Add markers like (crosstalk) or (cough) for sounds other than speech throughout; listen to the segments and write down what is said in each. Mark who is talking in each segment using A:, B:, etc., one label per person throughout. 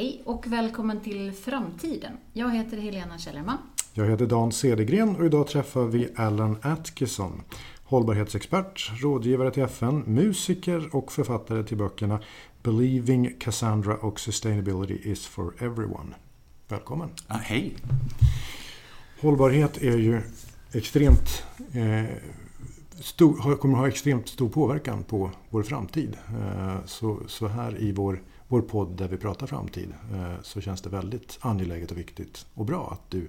A: Hej och välkommen till Framtiden. Jag heter Helena Källerman.
B: Jag heter Dan Cedergren och idag träffar vi Alan Atkinson. Hållbarhetsexpert, rådgivare till FN, musiker och författare till böckerna Believing Cassandra och Sustainability is for everyone. Välkommen!
C: Ah, hej!
B: Hållbarhet är ju extremt eh, stor, kommer att ha extremt stor påverkan på vår framtid. Eh, så, så här i vår, vår podd där vi pratar framtid eh, så känns det väldigt angeläget och viktigt och bra att du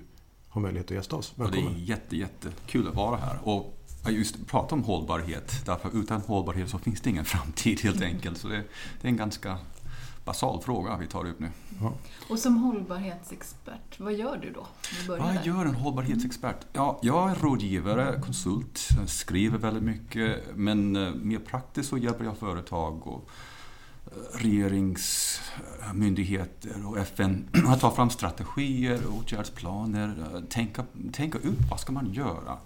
B: har möjlighet att gästa oss.
C: Välkommen. Och det är jätte, jättekul att vara här. Och just prata om hållbarhet, därför utan hållbarhet så finns det ingen framtid helt enkelt. Så det, det är en ganska basal fråga vi tar upp nu. Ja.
A: Och som hållbarhetsexpert, vad gör du då?
C: Vad gör en hållbarhetsexpert? Ja, jag är rådgivare, konsult, skriver väldigt mycket, men eh, mer praktiskt så hjälper jag företag och regeringsmyndigheter och FN att ta fram strategier, åtgärdsplaner, eh, tänka, tänka ut vad ska man göra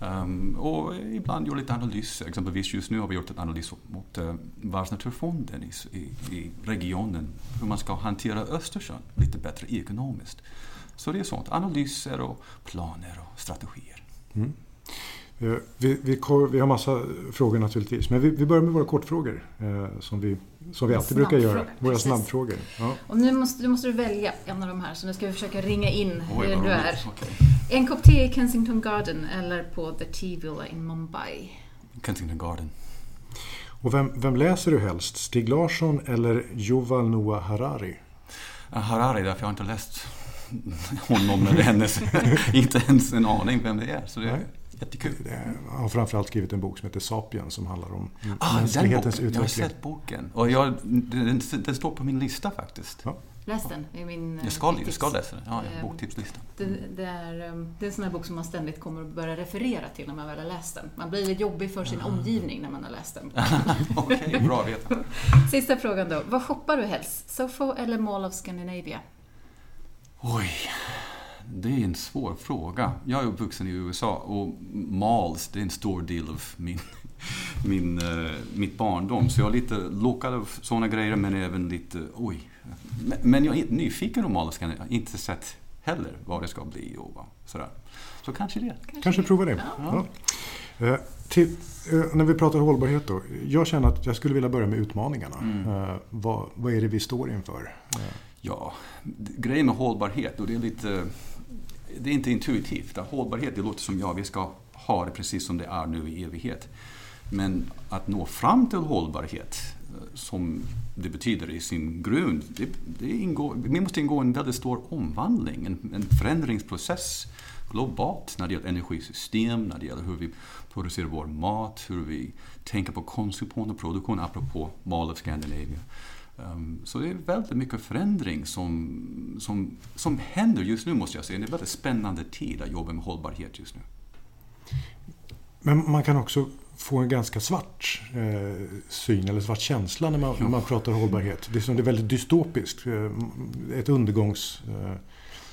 C: Um, och ibland gör lite analyser. Exempelvis just nu har vi gjort en analys mot eh, uh, Världsnaturfonden i, i, i, regionen. Hur man ska hantera Östersjön lite bättre ekonomiskt. Så det är sånt. Analyser och planer och strategier. Mm.
B: Eh, vi, vi, vi, har massa frågor naturligtvis, men vi, vi börjar med våra kortfrågor eh, som vi, som vi alltid brukar göra. Våra Precis. snabbfrågor.
A: Ja. Och nu måste, nu måste du välja en av de här, så nu ska vi försöka ringa in Oj, hur du är. Okay. En kopp te i Kensington Garden eller på The Tea Villa in Mumbai?
C: Kensington Garden.
B: Och vem, vem läser du helst? Stig Larsson eller Yuval Noah Harari?
C: Harari, därför jag har inte läst (laughs) honom eller hennes. (laughs) inte ens en aning vem det är. Så det, Jättekul.
B: Han har framförallt skrivit en bok som heter Sapien som handlar om ah, mänsklighetens utveckling. Jag
C: har sett boken. Och jag, den, den, står på min lista faktiskt. Ja.
A: Läs den. Är min
C: jag ska, jag ska läsa den. Ja, ja, boktipslista.
A: Det, det, är, um, det är en sån här bok som man ständigt kommer att börja referera till när man väl har läst den. Man blir lite jobbig för sin omgivning när man har läst den. (laughs)
C: Okej, okay, bra att veta. (laughs)
A: Sista frågan då. Vad shoppar du helst? Sofo eller Mall of Scandinavia?
C: Oj. Det är en svår fråga. Jag är uppvuxen i USA och malls, det är en stor del av min, (laughs) min, uh, mitt barndom. Så jag är lite lockad av sådana grejer men även lite, oj. Men jag är nyfiken på malls, jag har inte sett heller vad det ska bli och sådär. Så kanske det.
B: Kanske, kanske prova det. Ja. Ja. Uh, till, uh, när vi pratar hållbarhet då. Jag känner att jag skulle vilja börja med utmaningarna. Mm. Vad, vad är det vi står inför?
C: Ja, grejen med hållbarhet, och det är lite det är inte intuitivt. Hållbarhet, det låter som ja, vi ska ha det precis som det är nu i evighet. Men att nå fram till hållbarhet, eh, som det betyder i sin grund, det, det ingår, det måste ingå en väldigt stor omvandling, en, en förändringsprocess globalt när det gäller energisystem, när det gäller hur vi producerar vår mat, hur vi tänker på konsumtion och produktion, apropå Mall of Scandinavia. Um, så det är väldigt mycket förändring som, som, som händer just nu måste jag säga. Det är en väldigt spännande tid att jobba med hållbarhet just nu.
B: Men man kan också få en ganska svart eh, syn eller svart känsla när man, när man pratar hållbarhet. Det är, som, det är väldigt dystopiskt. Eh, ett undergångs... Eh,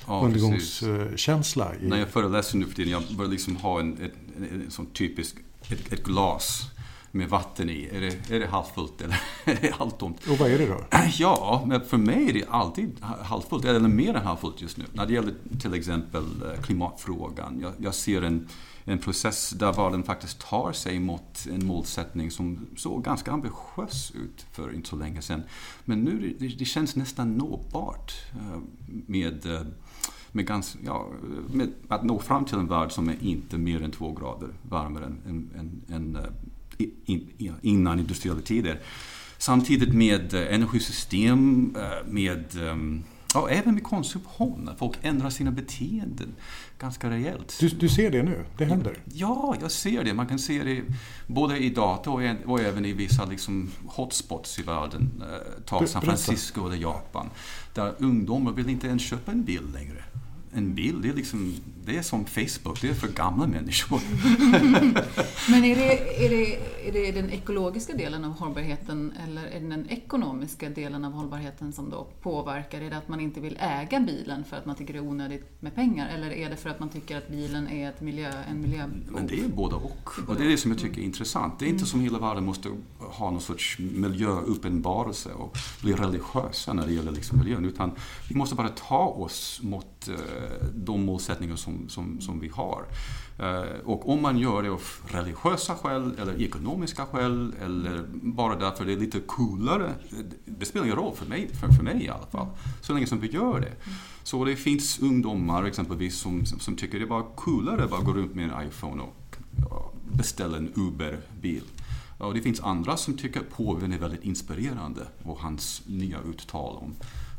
B: ja, undergångskänsla.
C: I... När jag föreläser nu för tiden, jag börjar liksom ha en, ett, en, en sån typisk, ett, ett glas med vatten i. Är det, är det halvfullt eller (laughs) är det halvtomt?
B: Och vad är det då? (clears throat)
C: Ja, men för mig är det alltid halvfullt, eller mer än halvfullt just nu. När det gäller till exempel eh, klimatfrågan. Jag, jag ser en, en process där världen faktiskt tar sig mot en målsättning som såg ganska ambitiös ut för inte så länge sedan. Men nu det, det känns nästan nåbart eh, med eh, med, ganska, ja, med att nå fram till en värld som är inte mer än två grader varmare än, än, än, än innan industriella tider. Samtidigt med eh, energisystem, eh, med ehm, Ja, även med konsumtion. Folk ändrar sina beteenden ganska rejält.
B: Du, du, ser det nu? Det händer?
C: Ja, jag ser det. Man kan se det både i data och, och även i vissa liksom, hotspots i världen. Eh, ta San Francisco eller Japan. Där ungdomar vill inte ens köpa en bil längre. En bil, det är liksom det är som Facebook, det är för gamla människor. (laughs)
A: Men är det, är, det, är det den ekologiska delen av hållbarheten eller är det den ekonomiska delen av hållbarheten som då påverkar? Är det att man inte vill äga bilen för att man tycker det är onödigt med pengar eller är det för att man tycker att bilen är ett miljö, en miljö...
C: Men det är både och. Och det är det som jag tycker är intressant. Det är inte mm. som hela världen måste ha någon sorts miljöuppenbarelse och bli religiösa när det gäller liksom miljön. Utan vi måste bara ta oss mot Eh, de målsättningar som, som, som vi har. Eh, och om man gör det av religiösa skäl eller ekonomiska skäl eller bara därför det är lite coolare. Det spelar ingen roll för mig, för, för mig i alla fall. Så länge som vi gör det. Så det finns ungdomar exempelvis som, som, som tycker det är bara coolare att bara gå runt med en iPhone och beställa en Uber-bil. Och det finns andra som tycker att påven är väldigt inspirerande och hans nya uttal om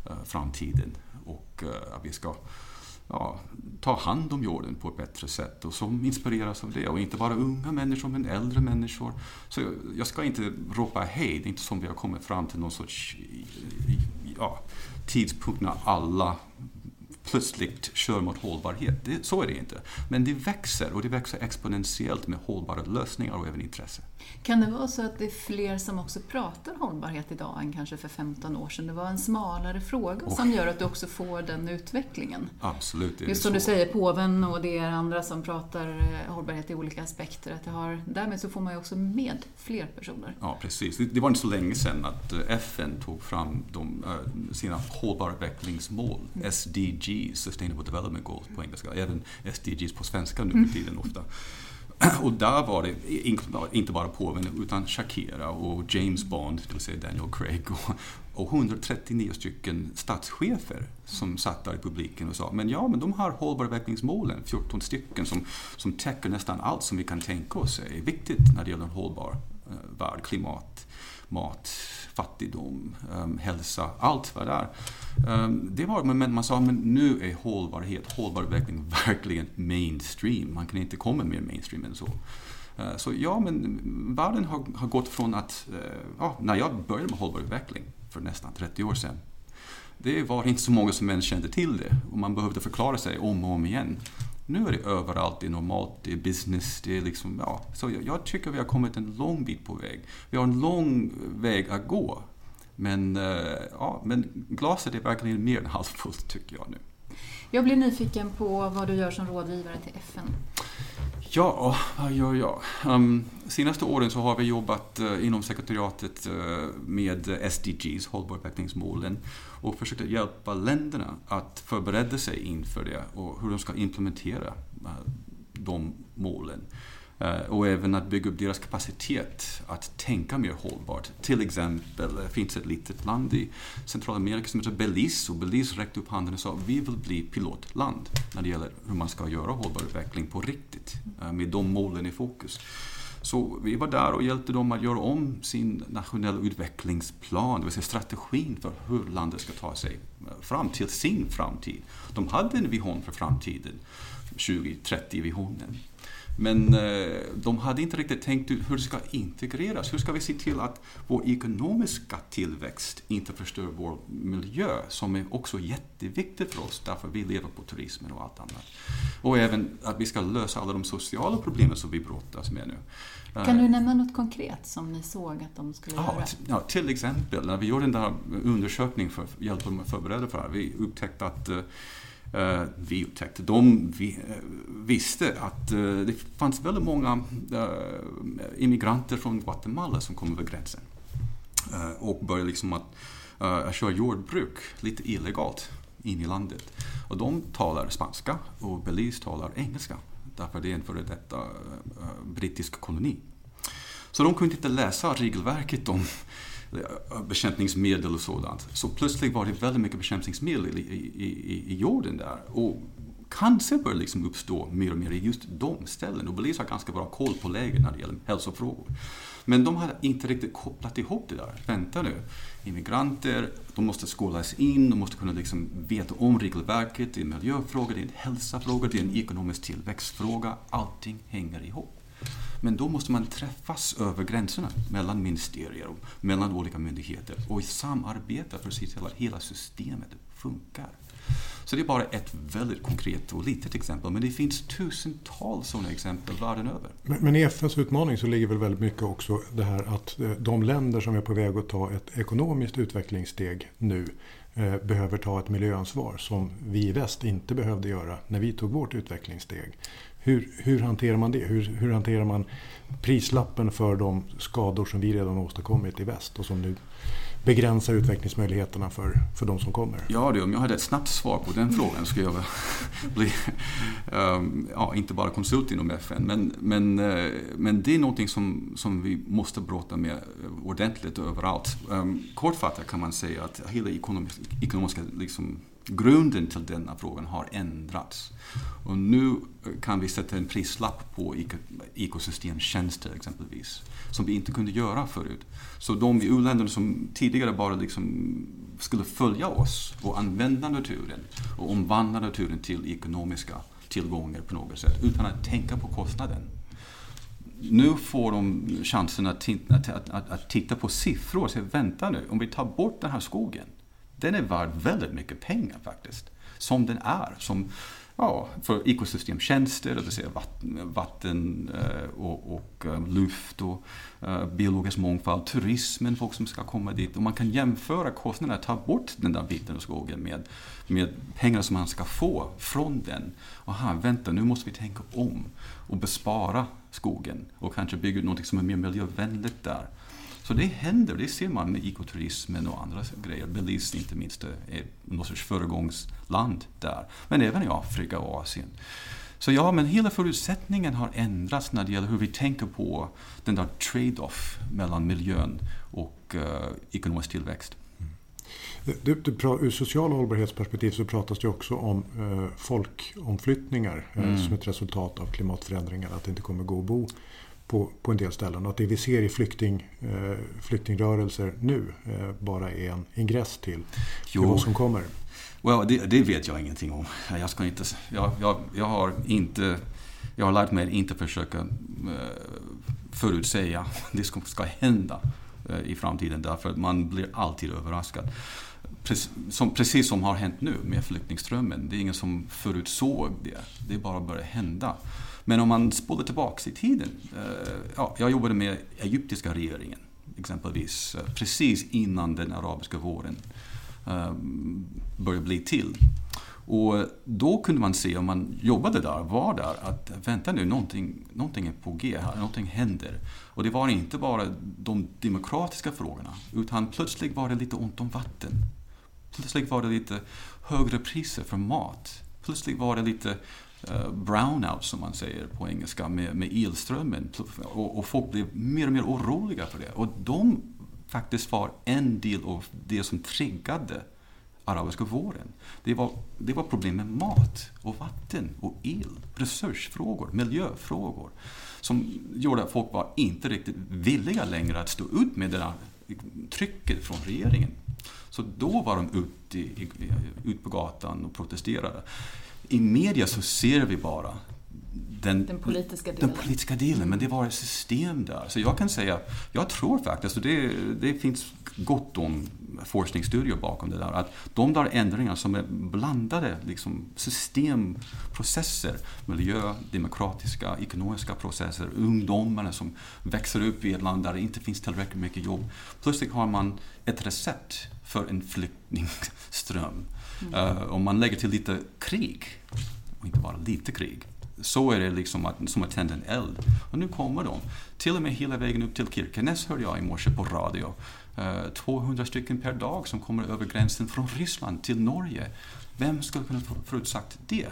C: eh, framtiden och eh, att vi ska ja, ta hand om jorden på ett bättre sätt och som inspireras av det. Och inte bara unga människor, men äldre människor. Så jag, jag ska inte ropa hej, det är inte som vi har kommit fram till någon sorts ja, tidpunkt när alla plötsligt kör mot hållbarhet. Det, så är det inte. Men det växer och det växer exponentiellt med hållbara lösningar och även intresse.
A: Kan det vara så att det är fler som också pratar hållbarhet idag än kanske för 15 år sedan? Det var en smalare fråga oh. som gör att du också får den utvecklingen.
C: Absolut.
A: Just som så. du säger, påven och det är andra som pratar eh, hållbarhet i olika aspekter. Att det har, därmed så får man ju också med fler personer.
C: Ja, precis. Det var inte så länge sedan att eh, FN tog fram de, eh, sina hållbara utvecklingsmål, mm. SDG, Sustainable Development Goals på engelska, även SDGs på svenska nu för mm. tiden ofta. (clears throat) Och där var det inte bara påven utan Shakira och James Bond, det vill säga Daniel Craig och, 139 stycken statschefer som satt där i publiken och sa men ja, men de har hållbarhetsmålen, 14 stycken som, som täcker nästan allt som vi kan tänka oss är viktigt när det gäller en hållbar eh, värld, klimat, mat, fattigdom, um, hälsa, allt vad det är. Um, det var, men man sa men nu är hållbarhet, hållbar utveckling (laughs) verkligen mainstream. Man kan inte komma mer mainstream än så. Uh, så ja, men världen har, har gått från att, uh, ja, när jag började med hållbar utveckling för nästan 30 år sedan, det var inte så många som ens kände till det och man behövde förklara sig om och om igen. Nu är det överallt, det är normalt, det är business, det är liksom, ja. Så jag, jag tycker vi har kommit en lång bit på väg. Vi har en lång väg att gå. Men, eh, ja, men glaset är verkligen mer än halvfullt tycker jag nu.
A: Jag blir nyfiken på vad du gör som rådgivare till FN.
C: Ja, vad gör jag? Um, senaste åren så har vi jobbat uh, inom sekretariatet uh, med SDGs, hållbarhetsmålen, och försökt hjälpa länderna att förbereda sig inför det och hur de ska implementera uh, de målen. Eh, och även att bygga upp deras kapacitet att tänka mer hållbart. Till exempel eh, det finns ett litet land i Centralamerika som heter Belize och Belize räckte upp handen och sa vi vill bli pilotland när det gäller hur man ska göra hållbar utveckling på riktigt eh, med de målen i fokus. Så vi var där och hjälpte dem att göra om sin nationella utvecklingsplan, det vill säga strategin för hur landet ska ta sig fram till sin framtid. De hade en vision för framtiden, 2030-visionen. Men eh, de hade inte riktigt tänkt ut hur det ska integreras. Hur ska vi se till att vår ekonomiska tillväxt inte förstör vår miljö som är också jätteviktigt för oss därför vi lever på turismen och allt annat. Och även att vi ska lösa alla de sociala problemen som vi brottas med nu.
A: Kan du nämna något konkret som ni såg att de skulle ja, göra?
C: Ja, till exempel när vi gjorde den där undersökningen för att hjälpa dem att förbereda för det här. Vi upptäckte att Eh, vi upptäckte, de vi, eh, visste att eh, det fanns väldigt många immigranter från Guatemala som kom över gränsen och började liksom att uh, köra jordbruk lite illegalt in i landet. Och de talar spanska och Belize talar engelska därför det är en före detta brittisk koloni. Så de kunde inte läsa regelverket om Eh, bekämpningsmedel och sådant. Så plötsligt var det väldigt mycket bekämpningsmedel i, i, i, i jorden där. Och cancer började liksom uppstå mer och mer i just de ställena. Och Belize har ganska bra koll på läget när det gäller hälsofrågor. Men de hade inte riktigt kopplat ihop det där. Vänta nu, immigranter, de måste skolas in, de måste kunna liksom veta om regelverket, det är en miljöfråga, det är en hälsofråga, det är en ekonomisk tillväxtfråga. Allting hänger ihop. Men då måste man träffas över gränserna mellan ministerier och mellan olika myndigheter och samarbeta för att se till att hela systemet funkar. Så det är bara ett väldigt konkret och litet exempel, men det finns tusentals sådana exempel världen över.
B: Men, men i FNs utmaning så ligger väl väldigt mycket också det här att eh, de länder som är på väg att ta ett ekonomiskt utvecklingssteg nu eh, behöver ta ett miljöansvar som vi i väst inte behövde göra när vi tog vårt utvecklingssteg. Hur, hur hanterar man det? Hur, hur hanterar man prislappen för de skador som vi redan åstadkommit i väst och som nu begränsar utvecklingsmöjligheterna för, för de som kommer?
C: Ja du, om jag hade ett snabbt svar på den frågan skulle jag (laughs) bli, um, ja, inte bara konsult inom FN, men, men, eh, men det är någonting som, som vi måste bråta med ordentligt överallt. Um, kortfattat kan man säga att hela ekonomiska, ekonomiska liksom, grunden till denna frågan har ändrats. Och nu kan vi sätta en prislapp på ekosystemtjänster exempelvis, som vi inte kunde göra förut. Så de i u-länderna som tidigare bara liksom skulle följa oss och använda naturen och omvandla naturen till ekonomiska tillgångar på något sätt, utan att tänka på kostnaden. Nu får de chansen att, att, att, att titta på siffror och säga, vänta nu, om vi tar bort den här skogen, den är värd väldigt mycket pengar faktiskt. Som den är. Som, ja, för ekosystemtjänster, det vill säga vatten, vatten och, och, eh, luft och eh, biologisk mångfald, turismen, folk som ska komma dit. Och man kan jämföra kostnaderna, ta bort den där biten av skogen med, med pengar som man ska få från den. Och här, vänta, nu måste vi tänka om och bespara skogen och kanske bygga ut något som är mer miljövänligt där. Så det händer, det ser man med ekoturismen och andra grejer. Belize inte minst är något sorts föregångsland där. Men även i Afrika och Asien. Så ja, men hela förutsättningen har ändrats när det gäller hur vi tänker på den där trade-off mellan miljön och uh, ekonomisk tillväxt. Mm.
B: Du, du, ur social hållbarhetsperspektiv så pratas det också om eh, folkomflyttningar eh, mm. som ett resultat av klimatförändringar. Att det inte kommer gå att bo på, på en del ställen. Och att det vi ser i flykting, eh, flyktingrörelser nu eh, bara är en ingress till, till vad som kommer.
C: Well, det, det, vet jag ingenting om. Jag, ska inte, jag, jag, jag, har inte, jag har lärt mig att inte försöka eh, förutsäga (laughs) det som ska hända eh, i framtiden därför att man blir alltid överraskad. Precis som, precis som har hänt nu med flyktingströmmen. Det är ingen som förutsåg det. Det bara började hända. Men om man spolar tillbaks i tiden. Eh, ja, jag jobbade med egyptiska regeringen exempelvis eh, precis innan den arabiska våren eh, började bli till. Och då kunde man se, om man jobbade där, var där, att vänta nu, någonting, någonting är på G här, någonting händer. Och det var inte bara de demokratiska frågorna, utan plötsligt var det lite ont om vatten. Plötsligt var det lite högre priser för mat. Plötsligt var det lite Eh, brownout som man säger på engelska med, med elströmmen. Och, och, folk blev mer och mer oroliga för det. Och de faktiskt var en del av det som triggade arabiska våren. Det var, det var problem med mat och vatten och el, resursfrågor, miljöfrågor som gjorde att folk var inte riktigt villiga längre att stå ut med det där trycket från regeringen. Så då var de ute ut på gatan och protesterade i media så ser vi bara
A: den, den, politiska delen.
C: Den politiska delen, men det var ett system där. Så jag kan säga, jag tror faktiskt, och det, det finns gott om forskningsstudier bakom det där, att de där ändringarna som är blandade liksom, systemprocesser, miljö, demokratiska, ekonomiska processer, ungdomarna som växer upp i ett land där det inte finns tillräckligt mycket jobb. Plötsligt har man ett recept för en flyktingström Mm. Om man lägger till lite krig, och inte bara lite krig, så är det liksom att, som att tända en eld. Och nu kommer de. Till och med hela vägen upp till Kirkenes hörde jag i morse på radio. Eh, 200 stycken per dag som kommer över gränsen från Ryssland till Norge. Vem skulle kunna förutsagt det?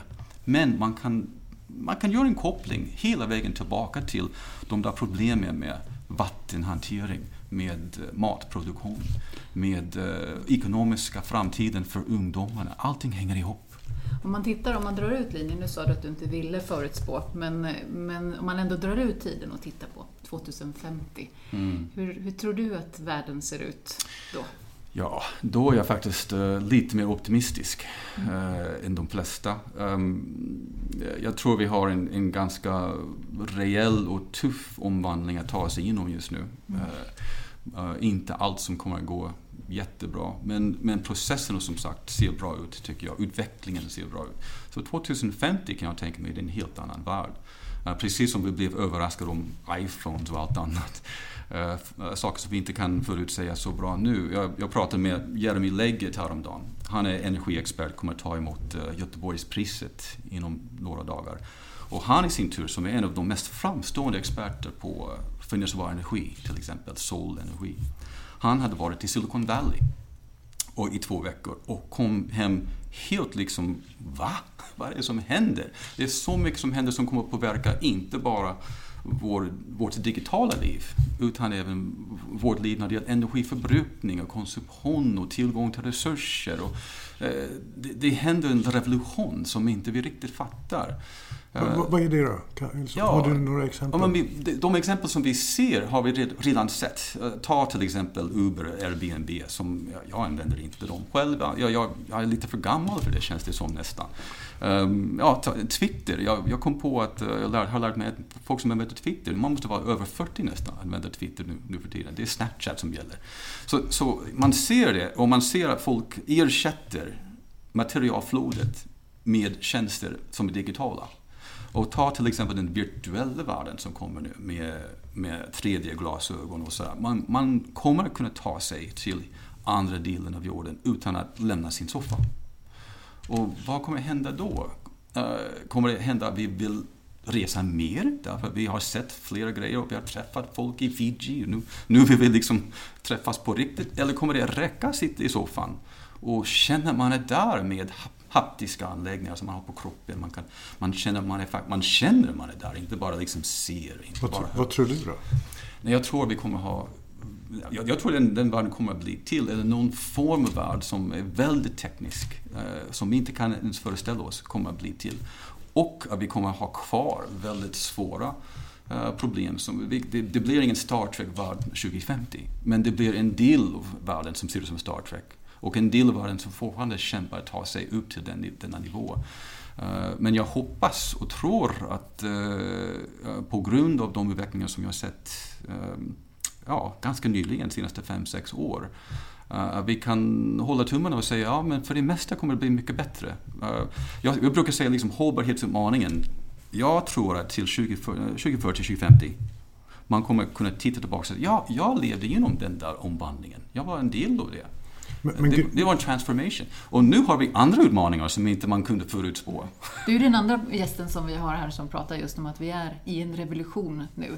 C: Men man kan, man kan göra en koppling hela vägen tillbaka till de där problemen med vattenhantering, med eh, matproduktion, med eh, ekonomiska framtiden för ungdomarna. Allting hänger ihop.
A: Om man tittar, om man drar ut linjen, nu sa du att du inte ville förutspå, men, men om man ändå drar ut tiden och tittar på 2050, mm. hur, hur tror du att världen ser ut då?
C: Ja, då är jag faktiskt uh, lite mer optimistisk uh, än de flesta. Um, jag tror vi har en, en, ganska rejäl och tuff omvandling att ta sig igenom just nu. Uh, inte allt som kommer att gå jättebra. Men, men processen som sagt ser bra ut tycker jag. Utvecklingen ser bra ut. Så 2050 kan jag tänka mig det är en helt annan värld. Precis som vi blev överraskade om iPhones och allt annat. Eh, eh, saker som vi inte kan förutsäga så bra nu. Jag, jag pratade med Jeremy Legget häromdagen. Han är energiexpert, kommer ta emot eh, Göteborgspriset inom några dagar. Och han i sin tur, som är en av de mest framstående experter på förnyelsebar energi, till exempel solenergi. Han hade varit i Silicon Valley och i två veckor och kom hem helt liksom, va? (laughs) Vad är det som händer? Det är så mycket som händer som kommer att påverka inte bara vår, vårt digitala liv utan även vårt liv när det gäller energiförbrukning och konsumtion och tillgång till resurser. Och, eh, det, det händer en revolution som inte vi riktigt fattar.
B: Vad, vad är det då? Kan, ja, har du några exempel?
C: Ja, vi, de exempel som vi ser har vi redan sett. Eh, ta till exempel Uber, Airbnb, som jag använder inte dem själv. Jag, jag, jag är lite för gammal för det känns det som nästan. Um, ja, Twitter, jag, jag, kom på att eh, jag lär, har lärt mig att folk som använder Twitter, man måste vara över 40 nästan, använder Twitter nu, nu för tiden. Det är Snapchat som gäller. Så, så man ser det, och man ser att folk ersätter materialflodet med tjänster som är digitala. Och ta till exempel den virtuella världen som kommer nu med, med 3D-glasögon och sådär. Man, man kommer att kunna ta sig till andra delen av jorden utan att lämna sin soffa. Och vad kommer hända då? Eh, kommer det hända att vi vill resa mer? Därför att vi har sett flera grejer och vi har träffat folk i Fiji. Nu, nu vill vi liksom träffas på riktigt. Eller kommer det räcka att sitta i soffan och känna man är där med haptiska anläggningar som man har på kroppen. Man, kan, man, känner, man, är, man känner man är där, inte bara liksom ser. Inte
B: vad,
C: bara
B: vad tror du då?
C: Nej, jag tror vi kommer ha jag, jag tror den, den världen kommer att bli till, eller någon form av värld som är väldigt teknisk, eh, som vi inte kan ens föreställa oss kommer att bli till. Och att vi kommer att ha kvar väldigt svåra eh, problem. Som, det, det, blir ingen Star Trek-värld 2050, men det blir en del av världen som ser ut som Star Trek. Och en del av världen som fortfarande kämpar att ta sig upp till den, denna nivå. Eh, men jag hoppas och tror att eh, eh, på grund av de utvecklingar som jag har sett ja, ganska nyligen, senaste 5-6 år, Uh, vi kan hålla tummarna och säga ja, men för det mesta kommer det bli mycket bättre. Uh, jag, jag, brukar säga liksom hållbarhetsutmaningen. Jag tror att till 2040-2050 man kommer kunna titta tillbaka och säga ja, jag levde genom den där omvandlingen. Jag var en del av det. Men, men det, det, var en transformation. Och nu har vi andra utmaningar som inte man kunde förutspå.
A: Du är den andra gästen som vi har här som pratar just om att vi är i en revolution nu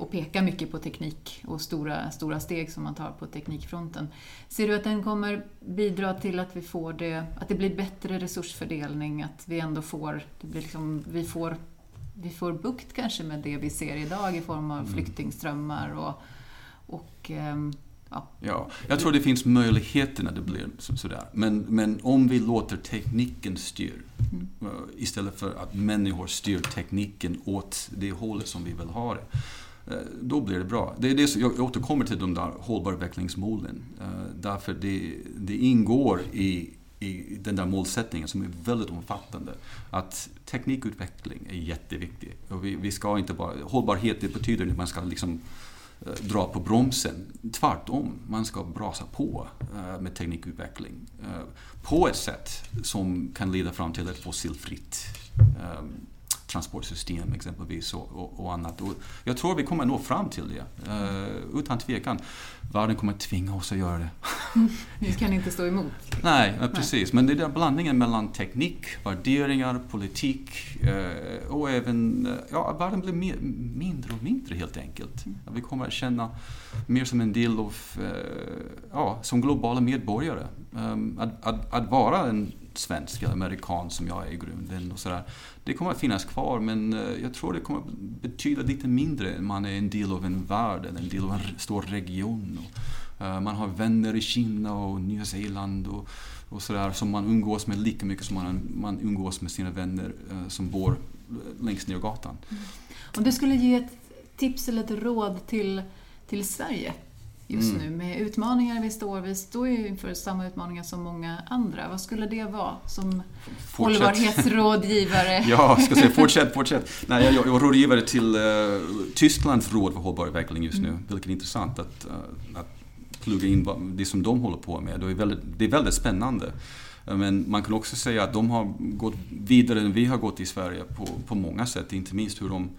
A: och pekar mycket på teknik och stora, stora steg som man tar på teknikfronten. Ser du att den kommer bidra till att vi får det, att det blir bättre resursfördelning, att vi ändå får, det blir liksom, vi får, vi får bukt kanske med det vi ser idag i form av mm. flyktingströmmar och, och um,
C: Ja. ja, jag tror det finns möjligheter när det blir sådär. Men, men om vi låter tekniken styra mm. Uh, istället för att människor styr tekniken åt det hållet som vi vill ha det. Uh, då blir det bra. Det är det som, jag återkommer till de där hållbara utvecklingsmålen. Uh, därför det, det ingår i, i den där målsättningen som är väldigt omfattande. Att teknikutveckling är jätteviktig. Och vi, vi ska inte bara, hållbarhet det betyder att man ska liksom Eh, Eh, dra på bromsen. Tvärtom, man ska brasa på eh, med teknikutveckling eh, på ett sätt som kan leda fram till ett fossilfritt transportsystem exempelvis och, och, annat. Och jag tror vi kommer nå fram till det, uh, utan tvekan. Världen kommer tvinga oss att göra det. (laughs)
A: vi kan inte stå emot.
C: Nej, Nej. precis. Men det är den blandningen mellan teknik, värderingar, politik uh, och även, uh, ja, världen blir mer, mindre och mindre helt enkelt. Mm. Vi kommer att känna mer som en del av, ja, som globala medborgare. Um, att, att, att vara en svensk eller amerikan som jag är i grunden. Och sådär. Det kommer att finnas kvar men eh, jag tror det kommer att betyda lite mindre. Man är en del av en värld eller en del av en stor region. Och, eh, man har vänner i Kina och Nya Zeeland och, och sådär som man umgås med lika mycket som man, man umgås med sina vänner eh, som bor längst ner gatan. Mm.
A: Om du skulle ge ett tips eller ett råd till, till Sverige just mm. nu med utmaningar vi står. Vi står ju inför samma utmaningar som många andra. Vad skulle det vara som fortsätt. hållbarhetsrådgivare? (laughs)
C: ja, ska säga fortsätt, (laughs) fortsätt. Nej, jag, jag är rådgivare till uh, Tysklands råd för hållbar utveckling just nu, mm. vilket är intressant att, uh, att plugga in det som de håller på med. Det är väldigt, det är väldigt spännande. Men man kan också säga att de har gått vidare än vi har gått i Sverige på, på många sätt. Inte minst hur de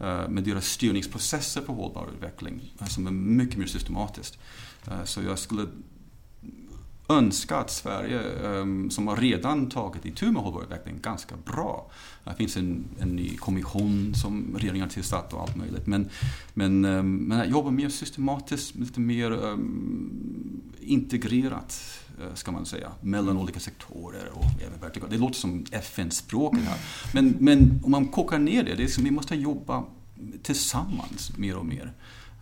C: Eh, med deras styrningsprocesser för hållbar utveckling eh, som är mycket mer systematiskt. Eh, så jag skulle önska att Sverige, ehm, som har redan tagit itu med hållbarhetsutvecklingen, ganska bra. Det finns en, en ny kommission som regeringen har tillsatt och allt möjligt. Men, men, ehm, men att jobba mer systematiskt, lite mer um, integrerat eh, ska man säga, mellan olika sektorer och även vertikalt. Det låter som FN-språket här. Men, men om man kokar ner det, det är som vi måste jobba tillsammans mer och mer.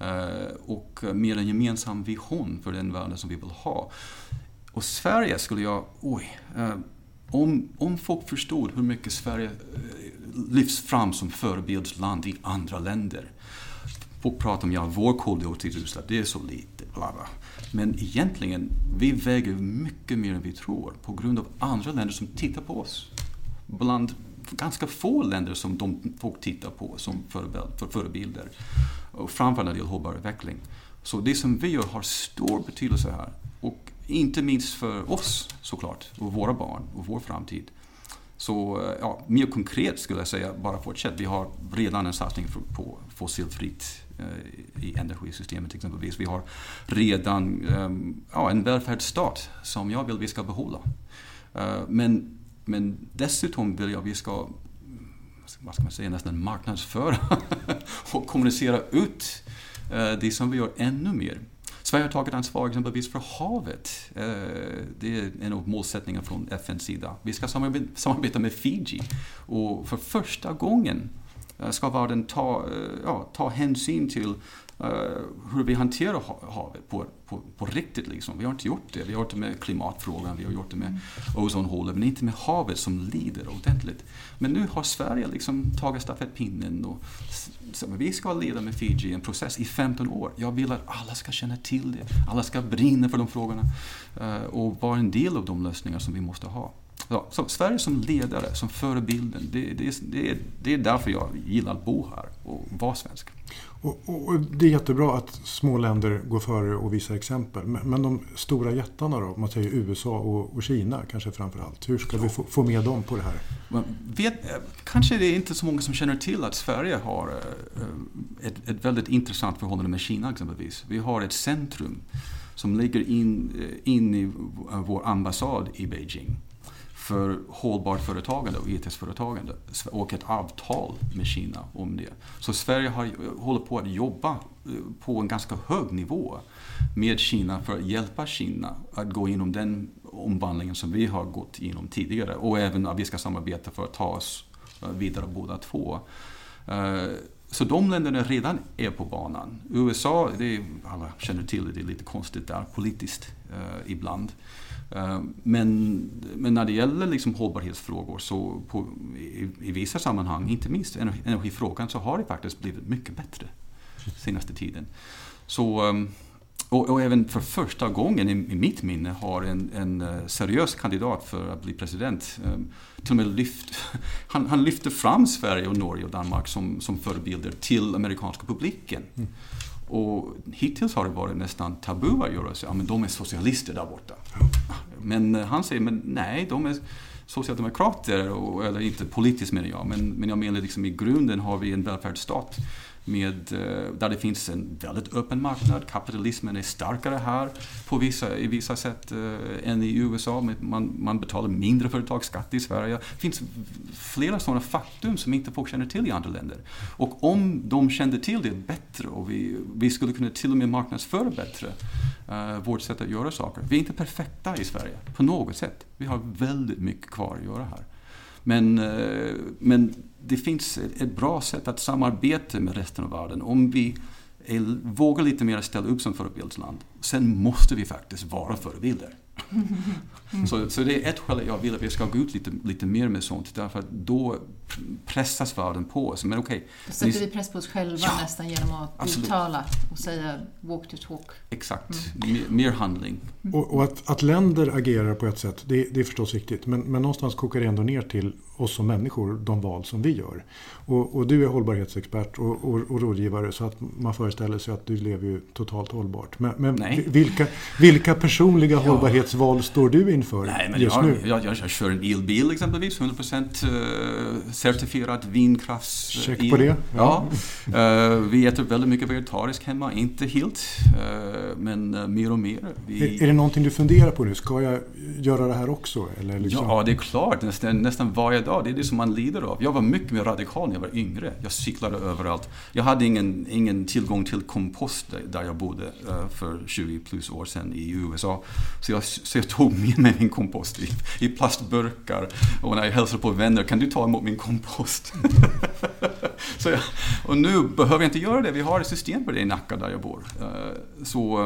C: Eh, och med en gemensam vision för den världen som vi vill ha. Och Sverige skulle jag, oj, eh, om, om folk förstod hur mycket Sverige eh, lyfts fram som förebildsland i andra länder. Folk pratar om ja, vår koldioxidutsläpp, det är så lite, bla bla. Men egentligen, vi väger mycket mer än vi tror på grund av andra länder som tittar på oss. Bland ganska få länder som de folk tittar på som förebilder. Och framförallt när det gäller hållbar utveckling. Så det som vi gör har stor betydelse här. Och inte minst för oss såklart, och våra barn och vår framtid. Så eh, ja, mer konkret skulle jag säga, bara fortsätt. Vi har redan en satsning på fossilfritt eh, i energisystemet exempelvis. Vi har redan ehm, ja, en välfärdsstat som jag vill vi ska behålla. Eh, men, men dessutom vill jag vi ska vad ska man säga, nästan marknadsföra (laughs) och kommunicera ut det som vi gör ännu mer. Sverige har tagit ansvar exempelvis för havet. Eh, det är en av målsättningarna från FNs sida. Vi ska samarbeta med Fiji och för första gången eh, ska världen ta, eh, ja, ta hänsyn till hur vi hanterar havet på, på, på riktigt. Liksom. Vi har inte gjort det. Vi har gjort det med klimatfrågan, vi har gjort det med ozonhålet, men inte med havet som lider ordentligt. Men nu har Sverige liksom tagit stafettpinnen och vi ska leda med Fiji en process i 15 år. Jag vill att alla ska känna till det, alla ska brinna för de frågorna uh, och vara en del av de lösningar som vi måste ha. Ja, så Sverige som ledare, som förebilden, det, det, det, det är därför jag gillar att bo här och vara svensk.
B: Och, och, det är jättebra att små länder går före och visar exempel. Men, men de stora jättarna då, man säger USA och, och Kina kanske framför allt. Hur ska vi få, få med dem på det här?
C: Vet, kanske det är inte så många som känner till att Sverige har eh, ett, ett väldigt intressant förhållande med Kina exempelvis. Vi har ett centrum som ligger in, eh, in i vår ambassad i Beijing för hållbart företagande och etiskt företagande och ett avtal med Kina om det. Så Sverige har, håller på att jobba eh, på en ganska hög nivå med Kina för att hjälpa Kina att gå igenom den omvandlingen som vi har gått igenom tidigare och även att vi ska samarbeta för att ta oss eh, vidare båda två. Eh, så de länderna redan är på banan. USA, det är, alla känner till det, det är lite konstigt där politiskt eh, ibland. Eh, men, men när det gäller liksom hållbarhetsfrågor så på, i, i vissa sammanhang, inte minst energifrågan, så har det faktiskt blivit mycket bättre senaste tiden. Så, ehm, och, och, även för första gången i, i mitt minne har en, en, eh, seriös kandidat för att bli president um, till och med lyft, (laughs) han, han lyfter fram Sverige, och Norge och Danmark som, som förebilder till amerikanska publiken. Mm. Och hittills har det varit nästan tabu att göra så. Ja, men de är socialister där borta. Men eh, han säger, men nej, de är socialdemokrater, och, eller inte politiskt menar jag, men, men jag menar liksom i grunden har vi en välfärdsstat med, eh, där det finns en väldigt öppen marknad. Kapitalismen är starkare här på vissa, i vissa sätt eh, än i USA. Man, man betalar mindre företagsskatt i Sverige. Det finns flera sådana faktum som inte folk känner till i andra länder. Och om de kände till det bättre och vi, vi skulle kunna till och med marknadsföra bättre eh, vårt sätt att göra saker. Vi är inte perfekta i Sverige på något sätt. Vi har väldigt mycket kvar att göra här. Men, eh, men det finns ett bra sätt att samarbeta med resten av världen om vi är, vågar lite mer ställa upp som förebildsland. Sen måste vi faktiskt vara förebilder. (laughs) Mm. Så, så det är ett skäl jag vill att vi ska gå ut lite, lite mer med sånt. Därför att då pressas världen på oss. Men okay,
A: då sätter vi press på oss själva ja, nästan genom att absolut. uttala och säga walk to talk.
C: Exakt, mm. mer, mer, handling.
B: Och, och att, att, länder agerar på ett sätt, det, det är förstås viktigt. Men, men någonstans kokar det ändå ner till oss som människor, de val som vi gör. Och, och du är hållbarhetsexpert och, och, och, rådgivare så att man föreställer sig att du lever ju totalt hållbart. Men, men vilka, vilka personliga ja. hållbarhetsval står du inför
C: Nej, men
B: just
C: jag,
B: nu?
C: Jag, jag, jag kör en elbil exempelvis, 100% eh, certifierad vindkrafts...
B: Check på det.
C: Ja. ja. Uh, vi äter väldigt mycket vegetariskt hemma, inte helt, uh, men mer och mer.
B: Vi... Är, är det någonting du funderar på nu? Ska jag göra det här också? Eller liksom?
C: Ja, det är klart. Nästan, nästan varje dag. Det är det som man lider av. Jag var mycket mer radikal när jag var yngre. Jag cyklade överallt. Jag hade ingen, ingen tillgång till kompost där jag bodde för 20 plus år sedan i USA. Så jag, så jag tog med mig min kompost i, i plastburkar. Och när jag hälsar på vänner, kan du ta emot min kompost? (laughs) så jag, och nu behöver jag inte göra det. Vi har ett system på det i Nacka där jag bor. Eh, så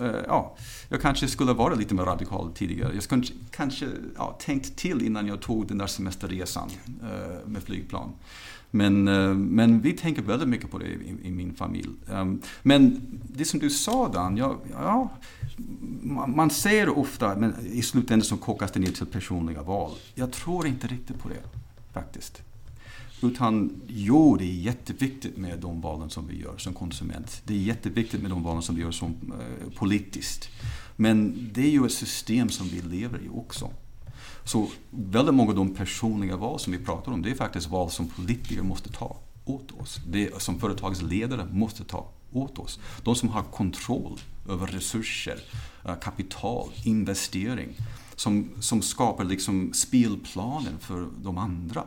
C: eh, ja, jag kanske skulle vara lite mer radikal tidigare. Jag skulle kanske ja, tänkt till innan jag tog den där semesterresan uh, med flygplan. Men, uh, men vi tänker väldigt mycket på det i, i min familj. Um, men det som du sa Dan, ja, ja man ser ofta, men i slutändan så kokas det ner till personliga val. Jag tror inte riktigt på det, faktiskt. Utan jo, det är jätteviktigt med de valen som vi gör som konsument. Det är jätteviktigt med de valen som vi gör som eh, politiskt. Men det är ju ett system som vi lever i också. Så väldigt många av de personliga val som vi pratar om, det är faktiskt val som politiker måste ta åt oss. Det som företagsledare måste ta åt oss. De som har kontroll över resurser, eh, kapital, investering. Som, som skapar liksom spelplanen för de andra.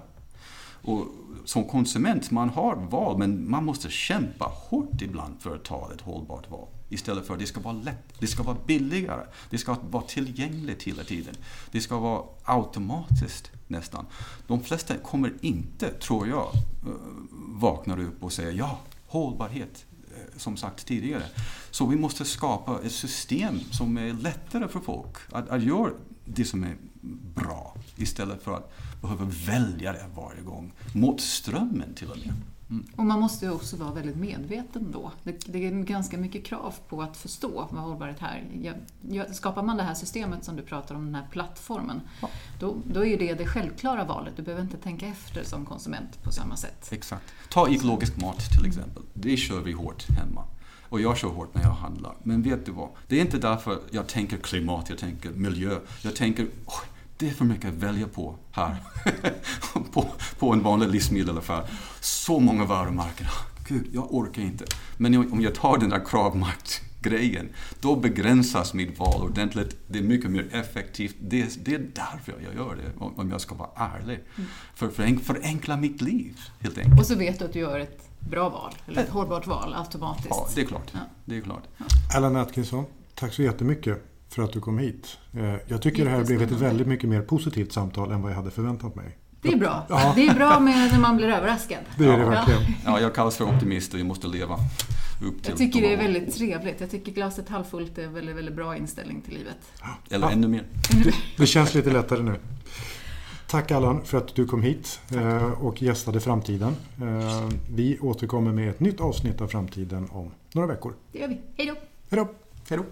C: Och som konsument, man har val men man måste kämpa hårt ibland för att ta ett hållbart val. Istället för att det ska vara lätt, det ska vara billigare, det ska vara tillgängligt hela tiden. Det ska vara automatiskt nästan. De flesta kommer inte, tror jag, eh, vakna vaknar upp och säger ja, hållbarhet, eh, som sagt tidigare. Så vi måste skapa ett system som är lättare för folk att, att göra det som är bra istället för att behöva välja det varje gång. Mot strömmen till och med.
A: Mm. Och man måste ju också vara väldigt medveten då. Det, det, är ganska mycket krav på att förstå vad hållbarhet är. Skapar man det här systemet som du pratar om, den här plattformen, ja. då, då är det det självklara valet. Du behöver inte tänka efter som konsument på samma sätt.
C: Exakt. Ta ekologisk mat till exempel. Det kör vi hårt hemma. Och jag kör hårt när jag handlar. Men vet du vad? Det är inte därför jag tänker klimat, jag tänker miljö. Jag tänker, oh, det är för mycket att välja på här. (laughs) på, på en vanlig livsmedelaffär. Så många varumärken. Gud, jag orkar inte. Men om jag tar den där kravmakt grejen, då begränsas mitt val ordentligt. Det är mycket mer effektivt. Det, det är därför jag gör det, om jag ska vara ärlig. Mm. För att förenkla mitt liv, helt enkelt.
A: Och så vet du att du gör ett bra val, eller ett hållbart val automatiskt.
C: Ja, det är klart. Ja. Det är klart.
B: Ja. Allan Atkinson, tack så jättemycket för att du kom hit. Eh, jag tycker det här blev ett väldigt mycket mer positivt samtal än vad jag hade förväntat mig.
A: Det är bra. Ja. Det är bra med när man blir överraskad.
B: Det är det verkligen.
C: Ja, jag kallas för optimist och vi måste leva upp till
A: Jag tycker det är väldigt trevligt. Jag tycker glaset halvfullt är en väldigt, väldigt bra inställning till livet.
C: Eller ja. ännu mer.
B: Det känns lite lättare nu. Tack Allan för att du kom hit eh, och gästade Framtiden. Eh, vi återkommer med ett nytt avsnitt av Framtiden om några veckor.
A: Det gör vi. Hej då!
B: Hej då!
C: Hej då!